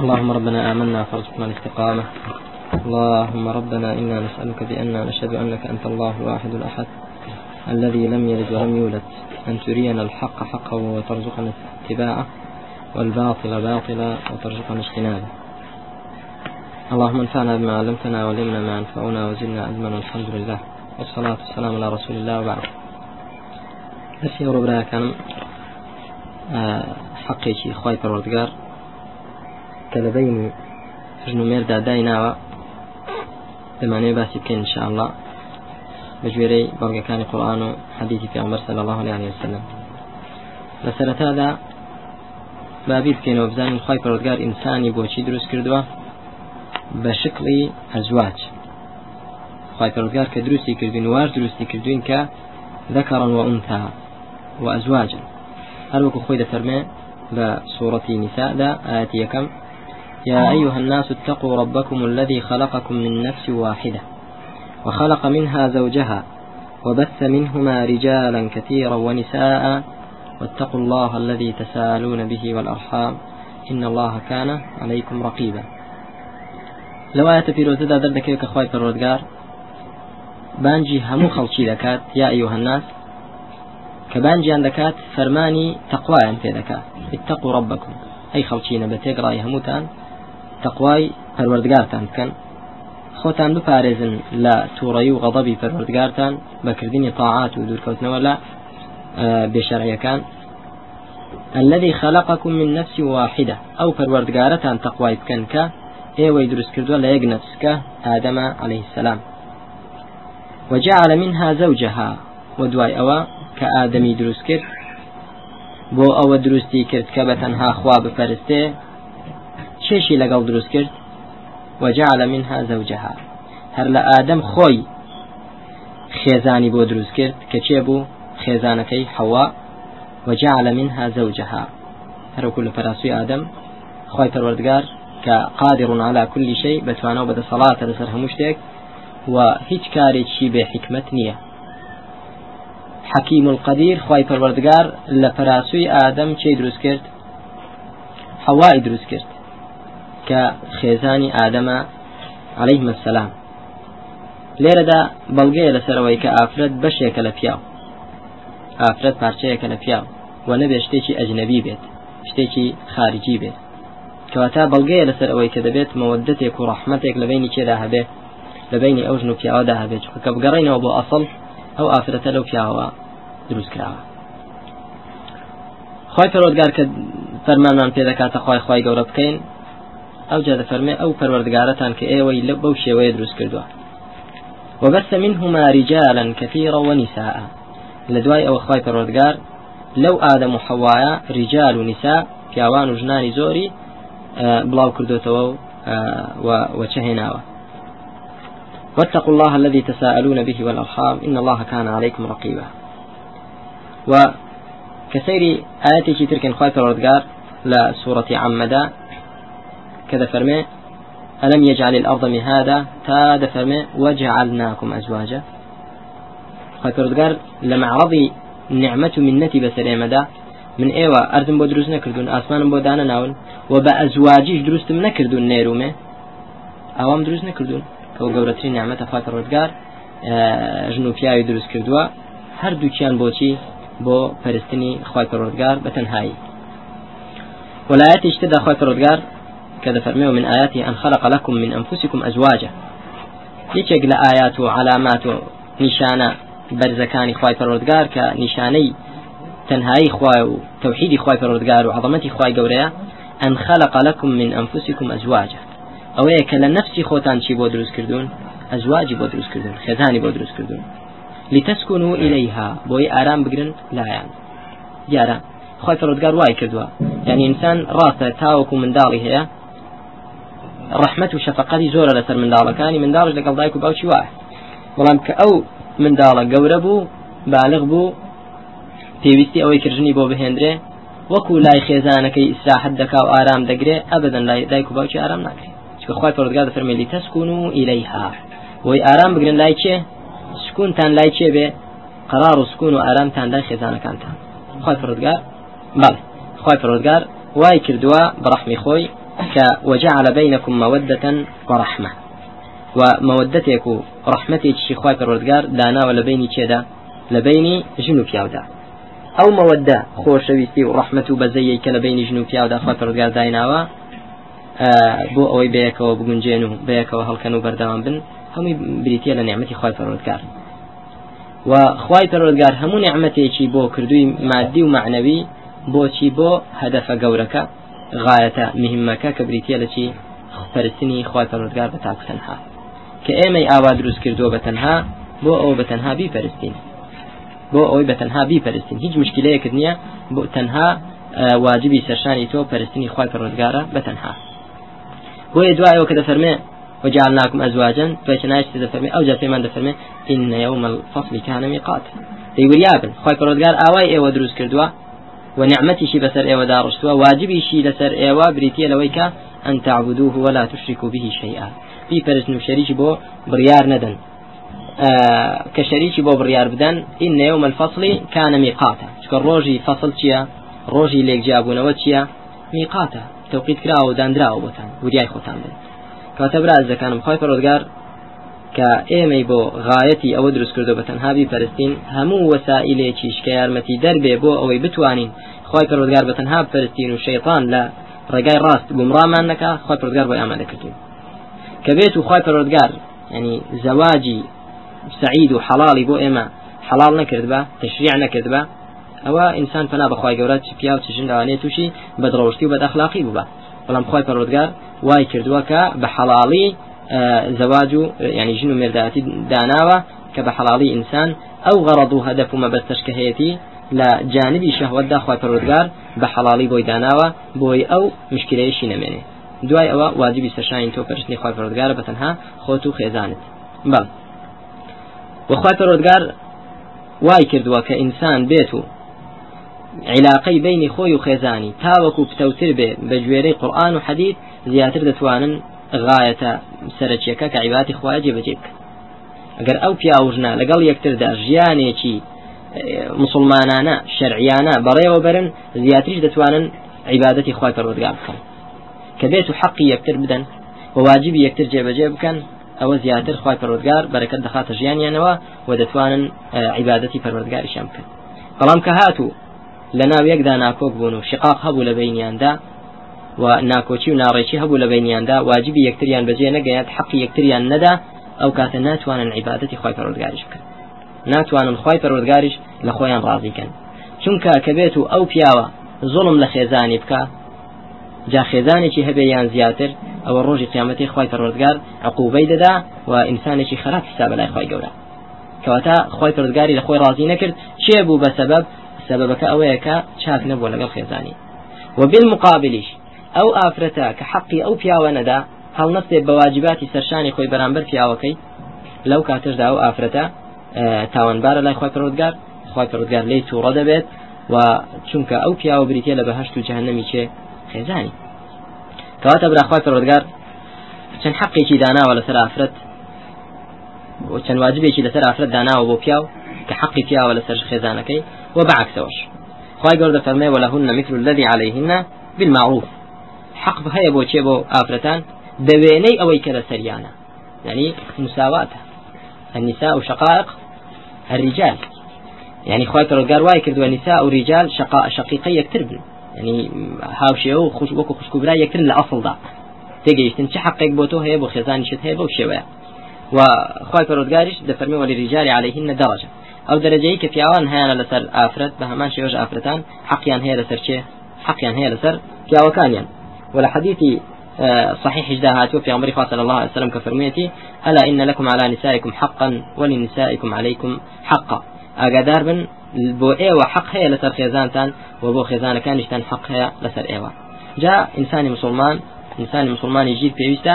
اللهم ربنا آمنا فارزقنا الاستقامة. اللهم ربنا إنا نسألك بأننا نشهد أنك أنت الله الواحد الأحد الذي لم يلد ولم يولد. أن ترينا الحق حقا وترزقنا اتباعه والباطل باطلا وترزقنا اجتنابه. اللهم انفعنا بما علمتنا وعلمنا ما ينفعنا وزدنا علما والحمد لله. والصلاة والسلام على رسول الله وبعد. رب كان حقي شي خواي پروردگار كلبين ژنومێر دادایناوە دەمانەوێت باسی بکەین انشاءله بە ژێرەی بەڵگەکانی قورآن و حەدیثی پێغمبەر صلی الله عليه وسلم. لە سەرەتادا بابی بکەینەوە بزانین خی پەرۆزگار ئینسانی بۆچی دروست کردووە بە شکلی ئەزواج خی پەرۆزگار کە دروستی کردوین واش دروستی ذكرا وأنثى وأزواجا هل وكو خوي دفرمي بسورة نساء دا آيات يكم يا أيها الناس اتقوا ربكم الذي خلقكم من نفس واحدة وخلق منها زوجها وبث منهما رجالا كثيرا ونساء واتقوا الله الذي تساءلون به والأرحام إن الله كان عليكم رقيبا. لو آية في روزدا دردك يك أخوي فرودقار بانجي همو خلشي دكات يا أيها الناس كبانجي عندكات فرماني تقوى أنت دكات اتقوا ربكم. أي خلشينا بتقرأي هموتان تەقوای پەروەردگارتان بکەن خۆتان بپارێزن لە تووڕەی و غەضەبی پەروەردگارتان بەکردنی تاعات و دوورکەوتنەوە لە بێشەڕەکان الذي خلقكم من نفس واحدة. أو پروردگارتان تقوای بکەن کە ئێوەی دروست کردووە لە یەک نفسکە ئادەم عليه السلام وجعل منها زوجها. ودوای ئەوە کە ئادەمی دروست کرد بۆ ئەوە دروستی کرد کە بە تەنها خوا بپەرستێ چێشی لەگەڵ دروست کرد؟ وجعل منها زوجها. هەر لە ئادەم خۆی خێزانی بۆ دروست کرد کە چێ بوو؟ خێزانەکەی حەوا. وجعل منها زوجها. هەرکو لە پەراسوی ئادەم خی پەروەردگار کە قادر على كل شيء بتوانە و بەدەسەڵاتە لەسەر هەموو شتێک و هیچ کارێکی بێ حکمت نییە. حەکیم القدیر خی پەروەردگار لە پەراسوی ئادەم چی دروست کرد؟ حەوای دروست کرد. کە خێزانی ئادەمە عليه السلام لێرەدا بەڵگەیە لەسەرەوەی کە ئافرەت بەشێکە لە پیاو. ئافرەت پارچەیەکە لە پیاو و نەبێ شتێکی ئەجنەبی بێت شتێکی خارجی بێت. کەواتە بەڵگەیە لەسەر ئەوەی کە دەبێت مەودەتێک و ڕەحمەتێک لە بینی چێدا هەبێت لە بینی ئەو ژن و پیاوەدا هەبێت. کە بگەڕینەوە بۆ ئەسڵ ئەو ئافرەتە لەو پیاوە دروست کراوە. خی پەرۆدگار کە فەرمانمان پێ دەکاتە خی خی گەورە بکەین ئەو جا دەفەرمێ ئەو پەروەردگارەتان کە ئێوەی لە بەو شێوەیە دروست کردووە وبث منهما رجالا كثيرا ونساء. لدواي أو خواي پروردگار لو آدم وحوايا رجال ونساء پیاوان و ژنانی زۆری بڵاو کردوتەوە وچهناوە واتقوا الله الذي تساءلون به والأرحام إن الله كان عليكم رقيبا. وكسير آياتي تركن خواي پروردگار لا سورة عمدا كذا فرمي ألم يجعل الأرض مهادا؟ تاد فرمي وجعلناكم أزواجا. خاطردقار لما عرضي نعمة منتي بسلامة من إيوة أرض بو دروس نكردون آسمان بو دانا ناون وبأزواجيش دروستم نكردون نيرومي أوام دروس نكردون كو قورترين نعمة خاطردقار ژنو پیاوی دروست کردووە. هەردووچیان بۆچی؟ بۆ پەرستنی خی پەرۆردگار بە تەنهایی. وەلایەتی شتدا خی پەرۆردگار كذا فرميه من آياته أن خلق لكم من أنفسكم أزواجا. يتشق لآيات وعلامات نشانة برزكاني خواي فرودقار كنشاني تنهاي خواي وتوحيد خواي فرودقار وعظمتي خواي قوريا أن خلق لكم من أنفسكم أزواجا. أو هيك لنفسي خوتان شي بودروس كردون؟ أزواجي بودروس كردون خزاني بودروس كردون. لتسكنوا إليها. بوي آرام بقرن لا يعني. يارا خۆی فرودگار وای کردووە یعنی ئینسان ڕاستە تاوەکو منداڵی هەیە ڕحمت و شەفقەتی زۆرە لەسەر منداڵەکانی منداڵش لەگەڵ دایک و باوکی وایە بەڵام کە ئەو منداڵە گەورە بوو بالغ بوو پێویستی ئەوەی کردنی بۆ بهێنرێ وەکو لای خێزانەکەی ئیسراحت دەکا و ئارام دەگرێ ئەبدەن لای دایک و باوکی ئارام ناکرێت چکە خخوای پرۆگا دەفەرمێ لتسكنوا إليها. وەی ئارام بگرن لای چێ؟ سکونتان لای چێ بێ؟ قرار و سکون و ئارامتان لای خێزانەکانتان. خی فرودگار بەڵێ خی فرودگار وای کردووە بەڕحمی خۆی کە وجعل بينكم مودة ورحمة مەودەتێک و ڕەحمەتێکی خوای پەروەردگار داناوە لە بینی چێدا؟ لە بینی ژن و پیاودا. ئەو مەودە خۆشەویستی و ڕەحمەت و بەزەیە کە لە بینی ژن و پیاودا خوای پەروەردگار دایناوە بۆ ئەوەی بەیەکەوە بگونجێن و بەیەکەوە هەڵکەن و بەردەوام بن هەمووی بریتە لە نعمەتی خوای پەروەردگار. و خوای پەروەردگار هەموو نعمەتێکی بۆ کردووی مادی و معنەوی بۆچی بۆ هەدەفە گەورەکە؟ غایەتە مهمەکە کە بریتە لە چی؟ پەرستنی خی پەرۆردگار بە تاکتەنها کە ئێمەی ئاوا دروست کردووە بە تەنها بۆ ئەو بە تەنها بیپەرستین. بۆ ئەوی بە تەنها بیپەرستین. هیچ مشکلەیەکرد نییە بۆ تەنها واجبی سەرشانی تۆ پەرستنی خی پەرۆردگارە بە تەنها. بۆ دوایەوە کە دەفەرمێ وجعلناكم أزواجا فشناش تفرمي أو جاء من دفرمي إن يوم الفصل كان ميقات دەیوریابن خی پرۆزگار ئاوای ئێوە دروست کردووە و نعممەتیشی بەسەر ئێوە داڕشتووە واجبیشی لەسەر ئێوە بریتە لەوەی کە ئەن تعبدوه ولا تشركوا به شيئا. في پرستن و شەریکی بۆ بڕیار نەدەن کە شەریکی بۆ بڕیار بدەن إن يوم الفصل كان ميقاتا. چکە ڕۆژی فصل چییە ڕۆژی لێکجیابوونەوە چییە میقاتە تەوقیت کراوە و دانراوە بۆتان وریای خۆتان بن. کاتە براز دەکانم خی پەرۆزگار کە ئێمەی بۆ غایەتی ئەوە دروست کردو بە تەنهابی پەرستین هەموو وەسائلێکیش کە یارمەتی دەربێ بۆ ئەوەی بتوانین. خی پەرۆزگار بە تەنها پەرستین و شەیطان لە ڕێگای ڕاست گومڕامان نەکە خی پرۆزگار بۆ ئامادە کردین کە بێت و خی پەرۆزگار ینی زەواجی سعید و حەڵاڵی بۆ ئێمە حەڵال نەکرد بە تشریع نەکرد بە ئەوە ئینسان پنا بەخوای گەورە چ پیا و چژن لەوانێت تووشی بەدڕەوشتی و بەدەخلاقی بووبە بەڵام خۆی پەرۆزگار وای کردووە کە بە حەڵاڵی زەواج و ینی ژن و مێرداتی داناوە کە بە حەڵاڵی ئینسان ئەو غەڕەد و هەدەف و مەبەستەشکە هەیەی لە جانبی شەهوەتدا خۆی پەرۆزگار بە حەڵاڵی بۆی داناوە بۆی ئەو مشکلەیەشی نەمێنێ. دوای ئەوە واجبی سەرشین تۆ پەرستنی خۆی پەرۆزگارە بە تەنها خۆت و خێزانت. بەڵ وخوای پەرۆزگار وای کردووە کە ئینسان بێت و علاقەی بینی خۆی و خێزانی تاوەکو پتەوتر بێ بە گوێرەی قورآن و حەدید زیاتر دەتوانن غایەتە سەرچیەکە کە عیباتی خخوای جێبەجێ بکە. ئەگەر ئەو پیاوژنە لەگەڵ یەکتردا ژیانێکی مسلمانانە شەرعیانە بەڕێوە برن زیاتریش دەتوانن عیبادەتی خخوای پەرۆدگار بکەن. کە بێت و حەقی یەکتر بدەن و واجبی یەکتر جێبەجێ بکەن ئەوە زیاتر خخوای پەرۆدگار بەرەکەت دەخاتە ژیانیانەوە و دەتوانن عیبادەتی پەروەردگاریشان بکەن. بەڵام کە هاتوو لە ناو یەکدا ناکۆک بوون و شقاق هەبوو لە بینیاندا و ناکۆچی و ناڕێکی هەبوو لە بینیاندا واجبی یەکتریان بەجێ نەگەیات حەقی یەکتریان نەدا ئەو کاتە ناتوانن عیباەتی خی پەرۆردگاریش بکەن. ناتوانن خی پەرۆردگاریش لە خۆیان ڕازیکەن چونکە کە بێت و ئەو پیاوە زڵم لە خێزانی بکە جا خێزانێکی هەبێ یان زیاتر ئەوە ڕۆژی قیامەتی خی پەرۆردگار عقوبەی دەدا و ئینسانێکی خراپ حساب لای خی گەورە. کەواتە خی پەرۆردگاری لە خۆی ڕازی نەکرد چێ بوو بە سەبەب سببك أويك شاك نبو لقل خيزاني وبالمقابلش ئەو ئافرەتە کە حەقی ئەو پیاوە نەدا هەڵنەستێ بەواجباتی سەرشانی خۆی بەرامبەر پیاوەکەی لەو کاتەشدا ئەو ئافرەتە تاوانبارە لای خۆی پرودگار خۆی پرودگار لی تووڕە دەبێت و چونکە ئەو پیاوە بریتە لە بەهشت و جهنمی چێ خێزانی. کەواتە براخوای پرودگار چەند حەقێکی داناوە لەسەر ئافرەت چەند واجبێکی لەسەر ئافرەت داناوە بۆ پیاو کە حەقی پیاوە لەسەر خێزانەکەی و بەعکسەوەش. خی گەوردە فەرمێ وەلەهن مثل الذي عليهن بالمعروف. حق هەیە بۆ چێ بۆ ئافرەتان دەوێنەی ئەوەی کە لە سەریانە. ینی مساواتە. النساء شقائق الرجال. يعني خوای پەرۆگار وای کردووە نیسا و ریجال شقا شقیقە یەکتر بن. ینی هاوشێ و خوش وەکو خوشکوبرا یەکتر لە ئەفڵدا. تێگەیشتن چه حقێک بۆ تۆ هەیە بۆ خێزانیشت هەیە بەو شێوەیە. و خوای پەرۆگاریش دەفەرمیەوە لە ریجاری عليهن دەڕەجە ئەو دەرەجەی کە پیاوان هەیە لەسەر ئافرەت بە هەمان شێوەش ئافرەتان حەقیان هەیە لەسەر چێ؟ حەقیان هەیە لەسەر پیاوەکانیان. ولا حديثي صحيح اجداهات وفي عمر صلى الله عليه وسلم كفرميتي ألا إن لكم على نسائكم حقا ولنسائكم عليكم حقا. أقدار بن بۆ ئێوە حق هەیە لەسەر خێزانتان و بۆ خێزانەکانیشتان حق هەیە لەسەر ئێوە جا ئینسانی مسلمان ئینسانی مسلمانی ژیر پێویستە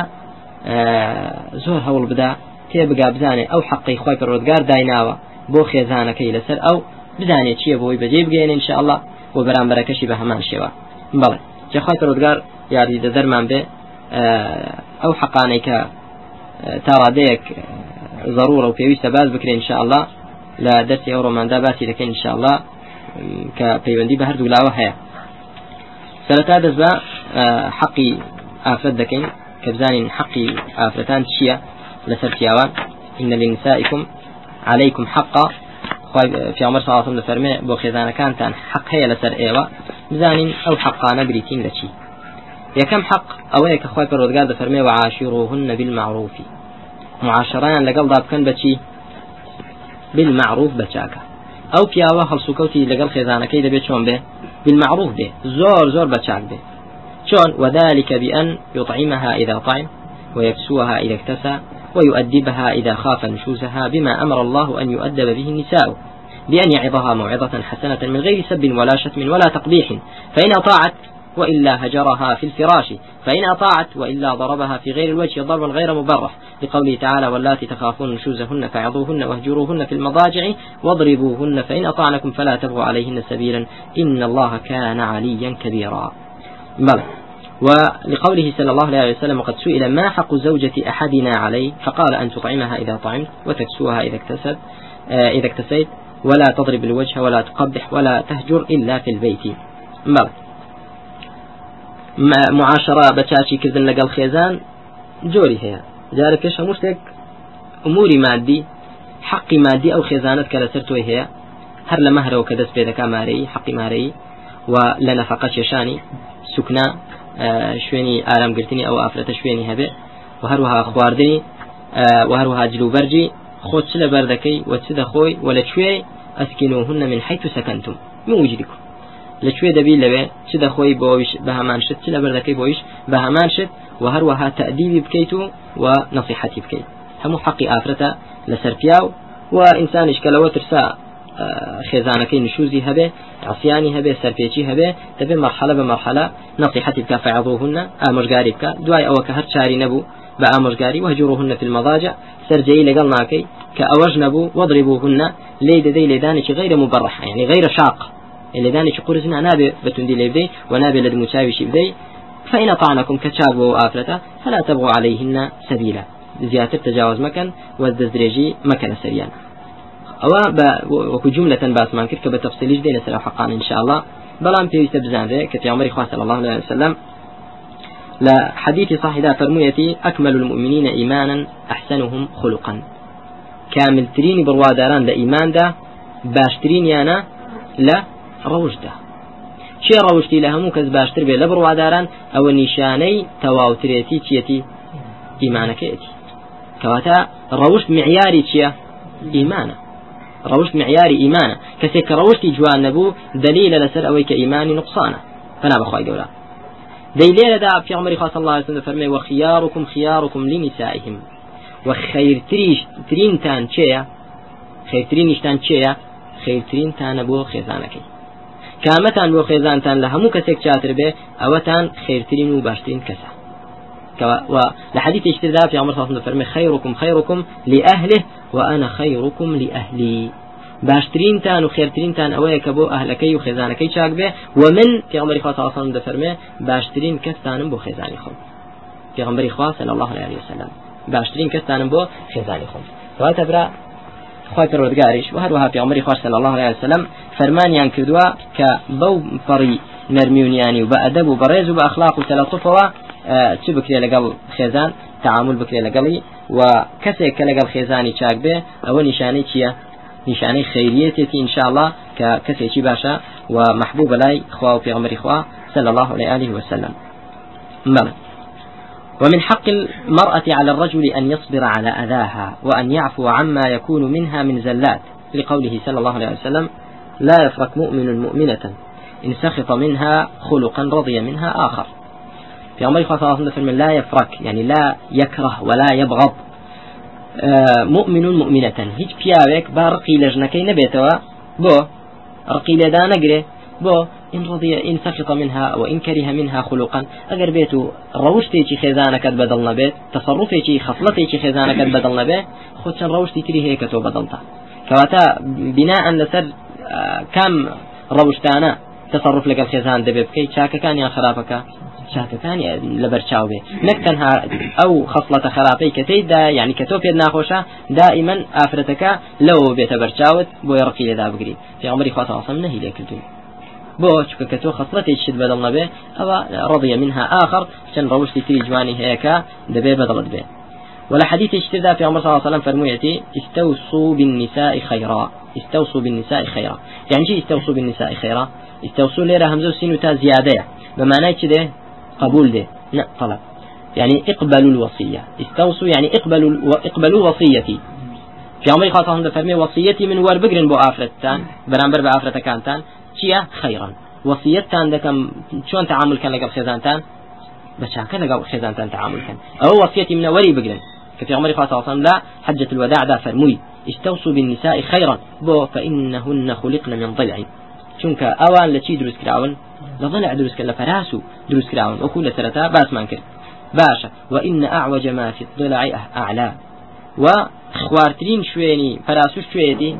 زۆر هەوڵ بدا تێبگا بزانێ ئەو حقی خۆی پەرۆدگار دایناوە بۆ خێزانەکەی لەسەر ئەو بزانێت چییە بۆی بەجێ بگەێن انشاءله و بەرامبەرەکەشی بە هەمان شێوە بڵێ جەخوای پەرۆدگار یاری دە دەرمان بێ ئەو حقانەی کە تا ڕادەیەک ضرورة وپێویستە باز بکرێن انشاءله لە دەستی ئەو ڕۆماندا باسی دەکەین انشاءله کە پەیوەندی بە هەردوو لاوە هەیە سەرەتا دەست بە حەقی ئافرەت دەکەین کە بزانین حەقی ئافرەتان چییە لەسەر پیاوان إن لنسائكم عليكم حقا. في عمر صلى الله عليه وسلم فرمي بو خزانة بزانين أو حقانا بريتين لشي يا كم حق أو هيك أخوي فرودگار فرمي وعاشروهن بالمعروف. معاشران لقل ضاب كان بشي بالمعروف بچاكا أو پیاوە هەڵسوکەوتی لەگەڵ خێزانەکەی دەبێت چۆن بێ؟ بالمعروف بێ. زۆر زۆر بەچاک بێ. چۆن؟ وذلك بأن يطعمها إذا طعم ويكسوها إذا اكتسى ويؤدبها إذا خاف نشوزها بما أمر الله أن يؤدب به النساء بأن يعظها موعظة حسنة من غير سب ولا شتم ولا تقبيح. فإن أطاعت وإلا هجرها في الفراش. فإن أطاعت وإلا ضربها في غير الوجه ضربا غير مبرح. لقوله تعالى واللاتي تخافون نشوزهن فعظوهن واهجروهن في المضاجع واضربوهن فإن أطعنكم فلا تبغوا عليهن سبيلا. إن الله كان عليا كبيرا. بل ولقوله صلى الله عليه وسلم قد سئل ما حق زوجة أحدنا عليه؟ فقال أن تطعمها إذا طعمت وتكسوها إذا اكتسب آه، إذا اكتسيت. ولا تضرب الوجه ولا تقبح ولا تهجر إلا في البيت. بل معاشرة بچاچی کردن لەگەڵ خێزان جۆری هەیە جارەکەش هەموو شتێک ئوموری مادی حقی مادی ئەو خێزانت کە لەسەر تۆی هەیە هەر لە مەهرەوە کە دەست پێ دەکا مارەی حقی مارەی و لە نەفقە کێشانی سوکنا شوێنی هەبێ و هەروەها خواردنی و هەروەها جلوبەرجی خۆ چ لە بەردەکەی و چ دەخۆی و لەکوێ من حيث سكنتم من وجدكم لەکوێ دەبی لەوێ چ دەخۆی بۆیش بە هەمان شت؟ چ لە بەردەکەی بۆیش بە هەمان شت و هەروەها تەدیبی بکەیت و و نصیحەتی بکەیت. هەموو حەقی ئافرەتە لەسەر پیاو و ئینسانیش کە لەوە ترسا خێزانەکەی نشوزی هەبێ عسیانی هەبێ سەرپێکی هەبێ دەبێ مرحلە بە مرحلە نصيحتي بك فعظوهن ئامۆژگاری بکە. دوای ئەوە کە هەر نەبوو بە ئامۆژگاری وهجوڕهن في المضاجع سەررجەی لەگەڵ ناکەی کە ئەوەش نەبوو وەضربوهن لێدانێکی غير مبرح يعني غير شاق. لێدانێکی قرزنا نابێ بەتوندی لێ بدەی و نابێ لە دموچاویشی فإن طعنكم كتشاب وآفرته فلا تبغوا عليهن سبيلا. زيادة تجاوز مكان والدزريجي مكان سريان ئەوە وەکو جملة کە بە تەفسیلیش دێنە سەر حقان إن شاء الله. پێویستە بزانرێ کە پیامەری خوا صلی الله عليه وسلم. لا حديث صحيح فرميتي أكمل المؤمنين إيمانا أحسنهم خلقا. كامل ترين برواداران لإيمان دا باشترين يانا لا روجدا لە هەموو کەس باشتر بێ لە بڕواداران ئەوە نیشانەی تەواوترێتی چیەتی ئیمانەکەیەتی کەواتە ڕەوشت معیاری چییە ئیمانە ڕەوشت معیاری ئیمانە کەسێک کە ڕەوشتی جوان نەبوو دلیلە لەسەر ئەوەی کە ئیمانی نقصانە فنا بەخوای گەورە دەی لێرەدا پیامەری خاص الله عليه فەرمێ وخياركم خياركم لنسائهم وخيرتريش ترينتان چێە خيرترينشتان چێە خيرترينتانە بۆ خێزانەکەی کامەتان بۆ خێزانتان لە هەموو کەسێک چاتر بێ ئەوەتان خێرترین و باشترین کەسە لحديث اشتراء في عمر صلى الله عليه وسلم خيركم خيركم لأهله وأنا خيركم لأهلي باشترینتان و خێرترینتان ئەوەیە کە بۆ ئەهلەکەی و خێزانەکەی چاک بێ. و من پێغمبەری خوا ساڵسان دەفەرمێ باشترین کەستانم بۆ خێزانی خۆم. پێغمبەری خوا صلی الله علیه وسلم. باشترین کەستانم بۆ خێزانی خۆم. کەواتە برا خوای پەروەردگاریش و هەروەها پێغمبەری خوا صلی الله علیه وسلم فەرمانیان کردووە کە بەو پەڕی نەرمیونیانی و بە ئەدەب و بەڕێز و بە ئەخلاق و تەلەتوفەوە چی بکرێ لەگەڵ خێزان؟ تعامل بکرێ لەگەڵی. و کەسێک کە لەگەڵ خێزانی چاک بێ ئەوە نیشانەی چییە؟ نیشانەی خەیریەتێتی انشاءله کە کەسێکی باشە و محبوب لای خوا و پێغمەری خوا صلى الله عليه وسلم بلى ومن حق المرأة على الرجل أن يصبر على أذاها وأن يعفو عما يكون منها من زلات لقوله صلى الله عليه وسلم لا يفرق مؤمن مؤمنة إن سخط منها خلقا رضي منها آخر. في عمر صلى الله عليه وسلم لا يفرك يعني لا يكره ولا يبغض. مؤمنون مؤمنەتەن. هیچ پیاوێک با ڕقی لە ژنەکەی نەبێتەوە. بۆ ڕقی لێدا نەگرێ. بۆ إن رضي إن سخط منها وإن كره منها خلقا. أجر بيتو روشتي شي خزانك بدل نبيت تصرفي شي خصلتي شي خزانك بدل نبيت خدش روشتي كري هيك تو بدلتا كواتا بناء لسر كم روشتانا تصرف لك الخزان دبي بكي شاكا كان يا خرابك كان لبر بێ نەک تەنها ئەو خصلەتە خراپەی کە تێدا یعنی کە تۆ پێت ناخۆشە دائما ئافرەتەکە لەوە بێتە بەرچاوت بۆ ڕقی لێدا بگری في عمری خواتەوەسم نهی لێ کردو بۆ چکە کە تۆ خصلەتی شت بەدڵ نەبێ ئەوە ڕضي منها آخر چەند ڕەوشی تری جوانی هەیەکە دەبێ بەدڵت بێ ولا حديث اشتدا في عمر صلى الله عليه وسلم فرميتي استوصوا بالنساء خيرا. استوصوا بالنساء خيرا. يعني شي استوصوا بالنساء خيرا؟ استوصوا ليرة همزة سين تا زيادة. بمعنى كده قبول ده. لا طلب. يعني اقبلوا الوصية. استوصوا يعني اقبلوا اقبلوا وصيتي. في عمر خاصة هم فرمي وصيتي من بآفرت كانتان. چيا خيرا. وصيتان دكم شلون تعامل كان لقب خزانتان بشاكا لقب خزانتان تعامل كان. أو وصيتي من وري بقرن. كفي عمر خاصة وسلم لا حجة الوداع دا فرموي. استوصوا بالنساء خيرا. بو فإنهن خلقن من ضلع. چونك أوان لچی دروست کراون لضلع دروست كلا فراسو دروست كراون وكل سرتا باس ما كرد. باشا وإن أعوج ما في الضلع أعلى. وخوارترين شويني فراسو شويتي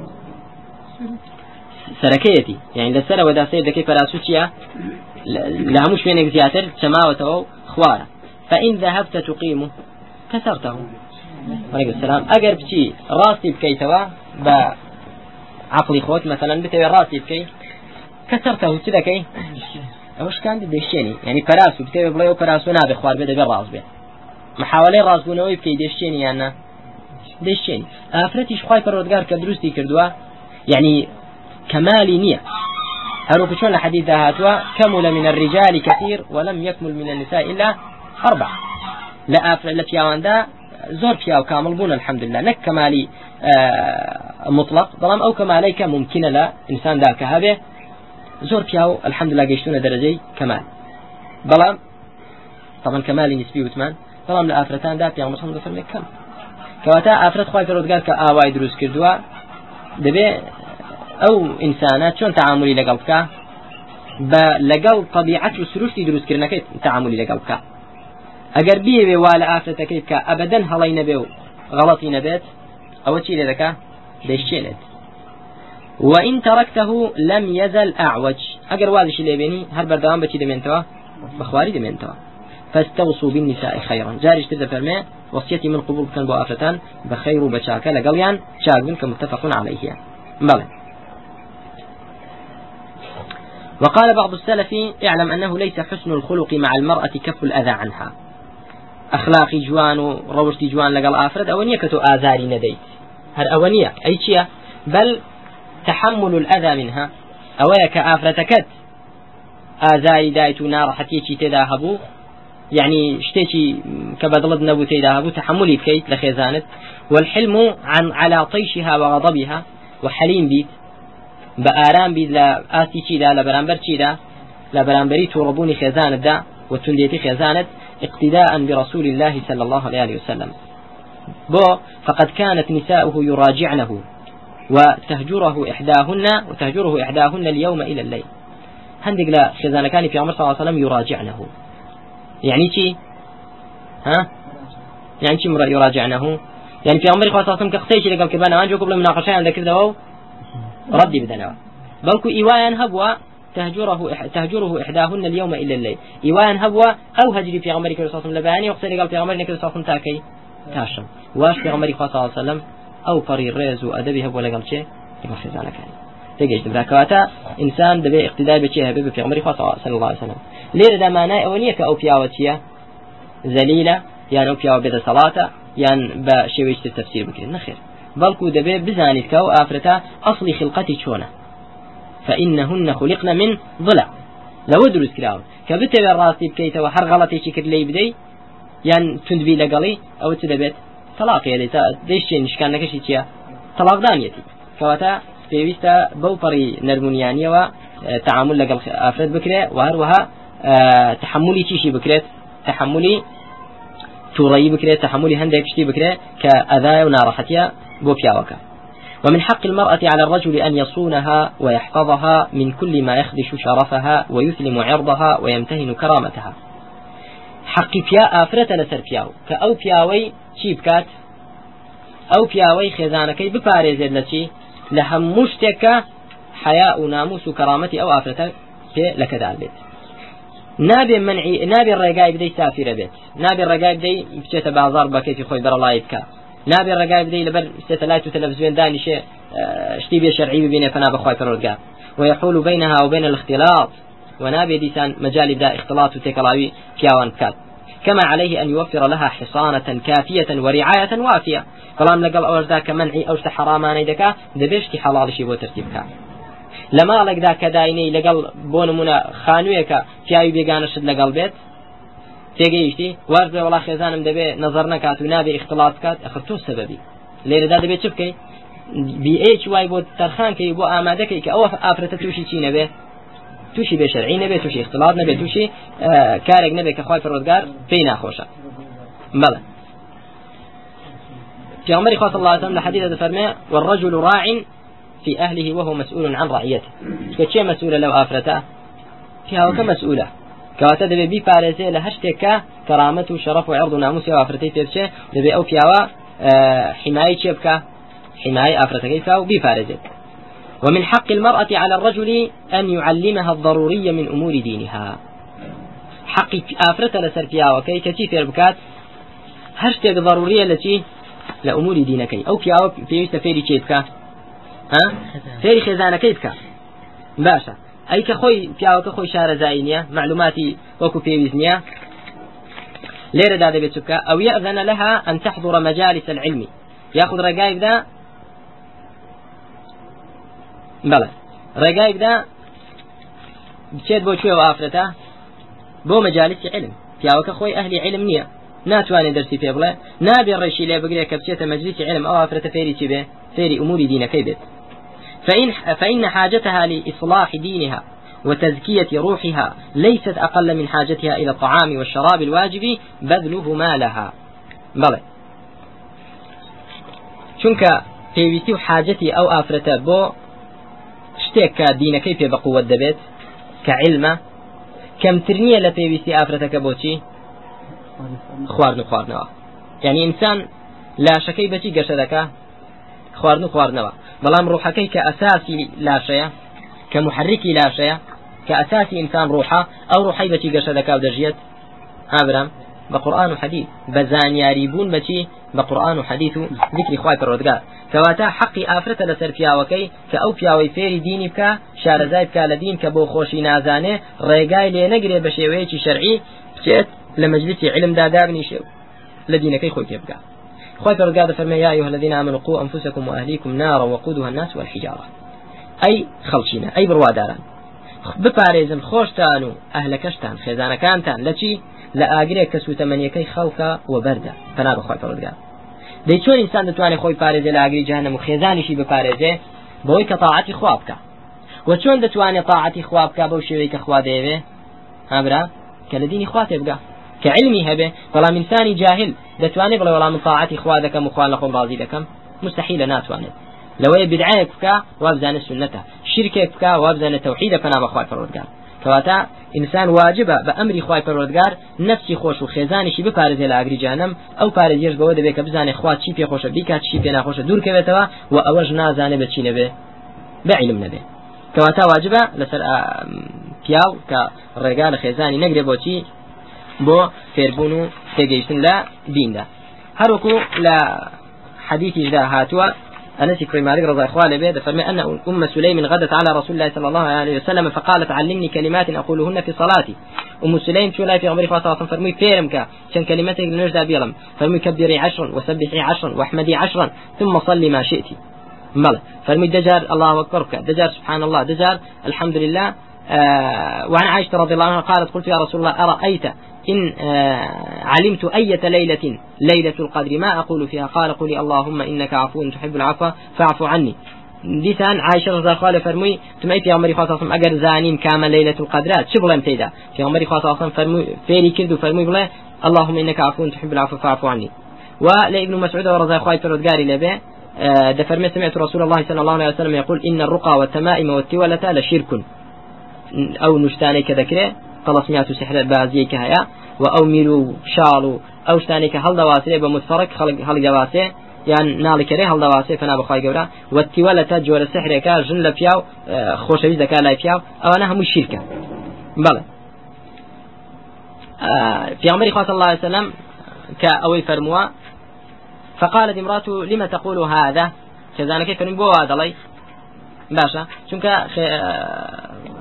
سركيتي. يعني لسر ودا سير دكي فراسو چيا لهمو شوينك زياتر سماوته خوارا. فإن ذهبت تقيمه كسرته. عليه السلام. أجر بشي راسي بكيتوا بعقلي خوت مثلا بتوي راسي بكي. كسرته كذا كي ئەوش کان دەشتێنی ینی پاراس و بتێ بڵێ و پاراس و نابێ خوار بێ دەبێ ڕاز بێ محاولەی ڕازبوونەوەی بکەی دەشتێنی یاننا دەشتێنی ئافرەتیش خی پەرۆدگار کە دروستی کردووە یعنی كمالي نية هروك شون الحديث هاتوا كمل من الرجال كثير ولم يكمل من النساء إلا أربع لا أفر لا فياوان دا زور فياو كامل بون الحمد لله نك كمالي آه مطلق ظلام أو كماليك ممكن لا إنسان ذاك هذا زور پیاو الحمد لله گەیشتونە دەرەجەی کەمال. بەڵام طبعا کەمالی نسبی وتمان بەڵام لە ئافرەتاندا پیان مەسەڵ دەفەرمێ کەم. کەواتە ئافرەت خی پەرۆدگار کە ئاوای دروست کردووە دەبێ ئەو ئینسانە چۆن تعاملی لەگەڵ بکە؟ بە لەگەڵ طبیعەت و سروشتی دروستکردنەکەی تعاملی لەگەڵ بکە. ئەگەر بیەوێ وا لە ئافرەتەکەی بکە ئەبەدەن هەڵی نەبێ و غەڵەتی نەبێت ئەوە چی لێ دەکا؟ دەیشتێنێت. وإن تركته لم يزل أعوج. أجر واضح ليبيني هل بردوان بتي دمينتوا بخواري دمينتوا فاستوصوا بالنساء خيرا. جارش تبدا فرمي وصيتي من قبول كان بوافرتان بخير وبشاكا لقليان شاقبن كمتفق عليه بلى وقال بعض السلف اعلم أنه ليس حسن الخلق مع المرأة كف الأذى عنها. أخلاقي جوان وروشتي جوان لقل آفرد أونية كتو آذاري نديت هر أونية أي شيء بل تحمل الأذى منها. أويا كآفرتكت آذاي دايت نار تدا هبو يعني كبدلد نبو تدا هبو تحملي بكيت لخيزانت. والحلم عن على طيشها وغضبها. وحليم بيت. بآرام بيت لا آسي برامبر تشيدا لا برامبري توربوني خيزانت دا. وتنديتي خيزانت. اقتداء برسول الله صلى الله عليه وسلم. بو فقد كانت نساؤه يراجعنه. وتهجره إحداهن وتهجره إحداهن اليوم إلى الليل. هندق لا خزانة كان في عمر صلى الله عليه وسلم يراجعنه. يعني شي؟ ها؟ يعني شي يراجعنه؟ يعني في عمر صلى الله عليه وسلم كقصيش لقل كبانا وانجو قبل مناقشة عندك كذا ردي بدنا بلكو إيوايا هبوا تهجره تهجره إحداهن اليوم إلى الليل. إيوايا هبوا أو هجري في عمر صلى الله عليه وسلم لباني وقصير قال في عمر صلى الله عليه وسلم تاكي تاشم. واش في عمر صلى الله عليه وسلم؟ ئەو پەڕی ڕێز و ئەدەبی هەبوو لەگەڵ چێ لەگەڵ خێزانەکانی تێگەشت براکەواتە ئینسان دەبێ اقتدا بچێ هەبێ بە پێغمبەری خوا صلی الله عليه وسلم. لێرە دامانای ئەوە نییە کە ئەو پیاوە چییە زەلیلە یان ئەو پیاوە بێتە سەڵاتە یان بە شێوەیەکی تەفسیر بکرێت نەخێر بەڵکو دەبێ بزانیت کە ئەو ئافرەتە ئەصلی خلقەتی چۆنە فإنهن خلقن من ضلع لو کە بتەوێ ڕاستی بکەیتەوە هەر غەڵەتێکی کرد لی بدەی یان توندبی لەگەڵی ئەوە چ دەبێت طلاقی لێتا دەیشتێ نیشکانەکەشی چییە طلاقدانیەتی کەواتە پێویستە بەو پەڕی نەرمونیانیەوە تعامل لەگەڵ ئافرەت بکرێ و هەروەها تحملی چیشی بکرێت. تحملی تووڕایی بکرێت تحملی هەندێک شتی بکرێت کە ئەدایە و ناڕەحەتە ومن حق المرأة على الرجل أن يصونها ويحفظها من كل ما يخدش شرفها ويثلم عرضها ويمتهن كرامتها. حق بيا آفرة لسر بياو كأو بياوي چی بکات؟ ئەو پیاوەی خێزانەکەی بپارێزێت لە چی؟ لە هەموو شتێکە حیا و ناموس و کەرامەتی ئەو ئافرەتە پێ لەکەدار بێت نابێ منعی نابێ ڕێگای بدەی سافرە بێت. نابێ ڕێگای بدەی بچێتە بازار بەکەی خۆی بەرەڵای بکە. نابێ ڕێگای بدەی لەبەر سێتەلایت و تەلەڤزیۆن دانیشێ شتی بێ شەرعی ببینێ فنا بەخوای پەرۆرگار ويحول بينها وبين الاختلاط. ونابي ديسان مجال دا اختلاط وتكلاوي كياوان كات كما عليه أن يوفر لها حصانة كافية ورعاية وافية. فلام لقل أوش ذاك منعي أوش حرامان دكا دبشتي حلال شي بو ترتيبك لما لك ذاك دايني لقل بون منا خانويك پیاوی بێگانشت لەگەڵ بێت تێگەیشتی وارزە وڵا خێزانم دەبێ نظر نکات و نابێ اختلاط بکات ئەخر تۆ سەبەبی لێرەدا دەبێت چ بکەیت بیئچ وای بۆ تەرخانکەی بۆ ئامادەکەی کە ئەوە ئافرەتە تووشی چی نەبێ تووشی بێ شەرعی نەبێت تووشی اختلاط نەبێت تووشی کارێک نەبێت کە خی پەرۆزگار پێی ناخۆشە. بەڵێ پیامبری خاص الله عليه لحديث فرمى والرجل راع في أهله وهو مسؤول عن رعيته. كشيء مسؤول لو آفرته فيها كمسؤولة كواتا دبي بي باريزي لهشتك كرامة وشرف وعرض وناموس وآفرتي تبشي دبي أو فيها حماية شبكة حماية آفرتك وبي باريزي ومن حق المرأة على الرجل أن يعلمها الضروري من أمور دينها. حق آفرة لسر فيها وكي كتي في البكات هشتك ضرورية التي لأمور دينك أو في أو في فيري كيفك ها؟ فيري خزانة كيفك باشا. أي كخوي في أو كخوي شارع زاينية معلوماتي وكو في بيزنية ليرة دا بيتك أو يأذن لها أن تحضر مجالس العلم. يأخذ رقائق ذا بەڵێ ڕێگایکدا بچێت بۆ کوێ ئافرەتە؟ بۆ مەجاالسی علم. پیاوەکە خۆی ئەهلی علم نییە. ناتوانێت دەرسی پێ بڵێ. نابێ ڕێشی لێ بگرێت کە بچێتە مەجلیسی علم. ئەو ئافرەتە فێری چی بێ؟ فێری ئوموری دینەکەی بێت. فإن, فإن حاجتها لإصلاح دينها وتزكية روحها ليست أقل من حاجتها إلى الطعام والشراب الواجب بذلهما لها بلى چونك پێویستی و حاجەتی ئەو بۆ شتێک کە دینەکەی پێ بەقووت دەبێت کە علمە کەمتر نییە لە پێویستی ئافرەتەکە بۆچی خواردن و خواردنەوە یعنی ئینسان لاشەکەی بەچی گەشە دەکا خواردن و خواردنەوە بەڵام ڕوحەکەی کە ئەساسی لاشەیە کە محرکی لاشەیە کە ئەساسی ئینسان ڕوحە ئەو ڕوحی بەچی گەشە دەکا و دەژێت ئابرام بقرآن وحديث بزانياري بون بچي کەواتە حەقی ئافرەتە لەسەر پیاوەکەی کە ئەو پیاوەی فێری دینی بکە شارەزای بکە لە دین کە بۆ خۆشی نازانێ ڕێگای لێ نەگرێ بە شێوەیەکی شەرعی بچێت لە مەجلسی علمدا دابنیشێ لە دینەکەی خۆی پێ بکە خۆی پەرگادە فەرمەیە ئەیها الذین آمنوا قوا أنفسكم وأهليكم نارا وقودها الناس والحجارة. ئەی خەڵچینە ئەی بڕواداران. بپارێزن خۆشتان و ئەهلەکەشتان خێزانەکانتان لە چی؟ لە ئاگرێک کە سوتەمەنیەکەی خەڵکە وە بەردە پەنا بخوای پەرۆدگار دەی چۆن ئینسان دەتوانێت خۆی پارێزێ لە ئاگری جانم و خێزانیشی بپارێزێ بۆی کە تاعاتی خوا بکە. و چۆن دەتوانێت تاعاتی خوا بکە بەو شێوەی کە خوا دەیەوێ؟ هابرا کە لە دینی خوا تێبگا کە علمی هەبێ بەڵام ئینسانی جاهل دەتوانێت بڵێ وەڵام تاعاتی خوا دەکەم و خوا لە خۆم ڕازی دەکەم؟ مستحیلە ناتوانێت. لەوەی بدعایەک بکە وابزانە سنەتە شرکێک بکە وابزانە تەوحیدە پنا بەخوای پەروەردگار کەواتە ئینسان واجبە بە ئەمری خی پەرۆردگار نفسی خۆش و خێزانیشی بپارێزێ لە ئاگری جانم ئەو پارێزیش بەوە دەبێت کە بزانێ خوا چی پێخۆشە بیکات چی پێ ناخۆشە دوورکەوێتەوە و ئەوەش نازانێ بە چی نەبێ. بەعلم نەبێ. کەواتە واجبە لەسەر پیاو کە ڕێگا لە خێزانی نەگرێ بۆچی بۆ فێربوون و تێگەیشتن لە دیندا. هەروکو لە حديث هاتووە أنس بن مالك رضي الله عنه به فرمى أن أم سليم غدت على رسول الله صلى الله عليه وسلم فقالت علمني كلمات أقولهن في صلاتي. أم سليم شو لا في عمري فاصلة فرمي فيرمك كان كلمتك نجد بيلم فرمي كبري عشرا وسبحي عشرا واحمدي عشرا ثم صلي ما شئت. ملا. فرمي دجار الله أكبر دجار سبحان الله دجار الحمد لله آه وعن عائشة رضي الله عنها قالت قلت يا رسول الله أرأيت إن آه، علمت أية ليلة ليلة القدر ما أقول فيها؟ قال قولي اللهم إنك عفو تحب العفو فاعف عني. دیسان عایشە ڕزاخوا لە فەرمووی تمەی پیامەری خواستم ئەگەر زانین کامە ليلة القدر چ بڵێم تێدا پیامەری خواستم فەرمووی فێری کرد و فەرمووی بڵێ اللهم إنك عفو تحب العفو فاعف عني. و لابن مسعود ورضا خوای پرودگاری لبه آه، دفرمي سمعت رسول الله صلى الله عليه وسلم يقول إن الرقى والتمائم والتولة لشرك. ئەو نوشتانی کە دەکرێت تەڵسمیات و سحرە بازیەکە هەیە و ئەو میر و شاڵ و ئەو شتانی کە هەڵدەواسێ بە متفەرق هەڵگەواسێ یان ناڵکەێ هەڵدەواسێ فنا بخوای گەورە وەتیوە لە تا جۆرە سحرێکە ژن لە پیاو خۆشەوی دەکا لای پیاو ئەوانە هەموو شیرکە. بڵێ پیامبری خواص الله وسلم كأوي فرموا فقالت امرأته لما تقول هذا؟ كذلك فرموا بوا دلي باشە چونکە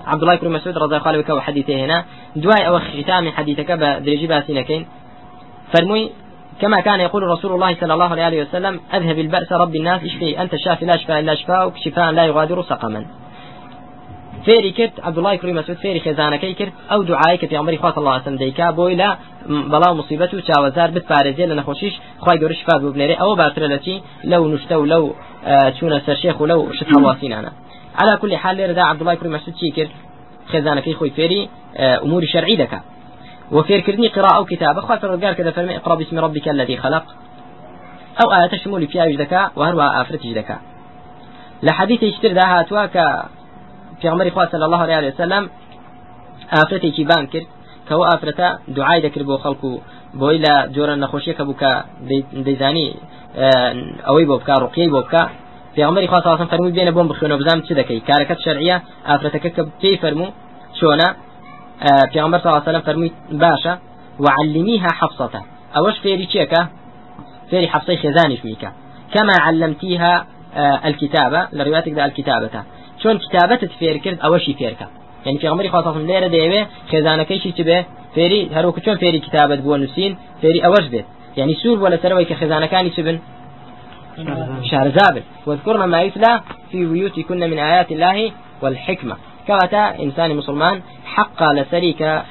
عبد الله بن مسعود رضي الله عنه وحديثه هنا. دواي أو ختام حديثك بدرجي باسينكين فرموي كما كان يقول رسول الله صلى الله عليه وسلم أذهب البأس رب الناس اشف أنت الشافي لا شفاء إلا شفاؤك شفاء لا يغادر سقما. فێری کرد عبدڵای کوری مەسود فێری خێزانەکەی کرد ئەو دوعایەی کە پیامبری خوا الله سم دەیکا بۆی لە بەڵاو مصیبەت و چاوەزار بپارێزێ لە نەخۆشیش خوای گەورە شفا بنێرێ ئەوە باشترە لە چی لەو نوشتە و لەو چوونە سەرشێخ و لەو شت على كل حال لێرەدا عبدڵای کوری مەسود چی کرد خێزانەکەی خۆی فێری ئوموری شەرعی دەکات وفير كردني قراءة أو كتابة خاطر كذا فرمي اقرأ باسم ربك الذي خلق. أو آية تشمل فيها يجدكا وهروها آفرت يجدكا لحديث يشتر ذا هاتوا ك في عمر إخوة صلى الله عليه وسلم آفرتي كي بان كرد كهو آفرتا دعاي ذكر بو خلقو بو إلى جورا نخوشيك بوكا ديزاني أوي بوكا رقيي بوكا في عمر إخوة صلى الله عليه وسلم فرمي بين بوم بخيونو بزام تشدكي كاركت شرعية آفرتك كي فرمو شونا پیامبر صلی الله علیه و سلم فرمود باشه وعلميها حفصة. أوش فيري تشيكا فيري حفصة خزانش ميكا كما علمتيها الكتابة لروايتك ده الكتابة شون كتابة تفير كرد أوشي فيركا يعني في غمري خاصة ليرة ديوه خزانة كيشي تبه فيري هروك شون فيري كتابة بو نسين فيري أوش بيت يعني سور ولا سروي كخزانة كان يسبن شهر زابل. واذكرنا ما يتلى في بيوتكن من آيات الله والحكمة. كواتا إنسان مسلمان حق لسريك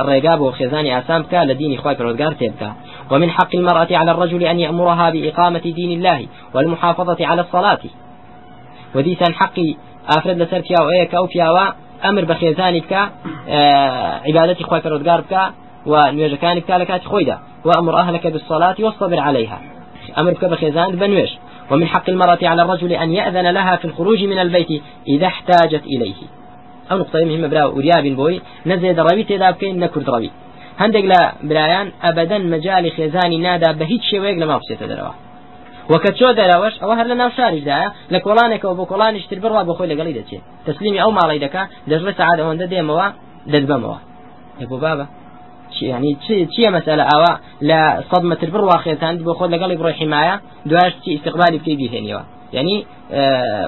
الرقاب وخزاني أسامك لدين إخوة فرودقار تبكى. ومن حق المرأة على الرجل أن يأمرها بإقامة دين الله والمحافظة على الصلاة. وديسان حقي أفرد لسر فيها وإيك أو فيها أمر بخيزانك عبادة إخوة فرودقار بك ونواجكانك لكات خويدا. وأمر أهلك بالصلاة واصطبر عليها. أمر بك بخيزان بنويش ومن حق المرأة على الرجل أن يأذن لها في الخروج من البيت إذا احتاجت إليه. أو نقطة مهمة برا ورياب بوي. نزيد روي تدا بكين نكرد روي هندق لا برايان أبدا مجال خزاني نادا بهيت شويق لما بسيت دروا وكتشو دراوش؟ أو هل لنا شارج دا. لك ولانك وبكولان اشتر بروا بخوي لقلي دتي تسليمي أو مالي دكا. دجل سعادة وند ديموا. ددبموا يبو بابا. يعني چیە مەسألە ئەوە لە سەد متر بڕ واخێتان بۆ خۆ لەگەڵی بڕۆی حمایە دواش چی استقبالی بکەی بیهێنیەوە. يعني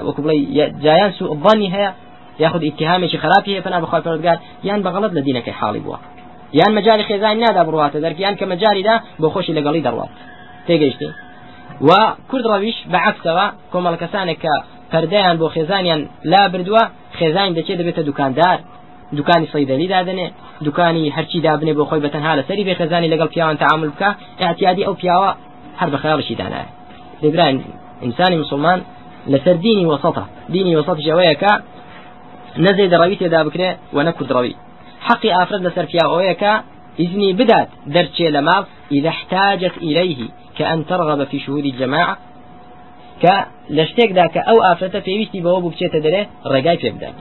وەکو بڵێ جایان سوء الظنی هەیە یاخد اتهامێکی خراپی هەیە فنا بخوای پەروەردگار یان بەغەڵت لە دینەکەی حاڵی بووە. یان مەجای خێزان نادا بڕواتە دەرک یان کە مەجاریدا بۆ خۆشی لەگەڵی دەڕوات. تێگەیشتی و کورد ڕەویش بەعکسەوە کۆمەڵ کەسانێک کە پەردەیان بۆ خێزانیان لا بردووە خێزانی دەچێت دەبێتە دوکاندار. دوکانی سەیدەلی دادنێ دوکانی هەرچی دابنێ بۆ خۆی بەتەنها لە سەری بێخەزانی لەگەڵ پیاوان تعامل بکە احتیادی ئەو پیاوە هەر بە خیاڵشی دانایە. دەبران ئینسانی مسلمان لەسەر دینی وسطە دینی وسط ژەوەیەکە نەزێ دەڕەوی تێدا بکرێ و نەکوردڕەوی حقی ئافرەت لەسەر پیاوەیەکە إذني بدات درتشي لماض إذا احتاجت إليه كأن ترغب في شهود الجماعة ك لشتێک دا کە ئەو ئافرەتە پێویستی بەوە بچێتە دەرێ ڕێگای پێ بدات.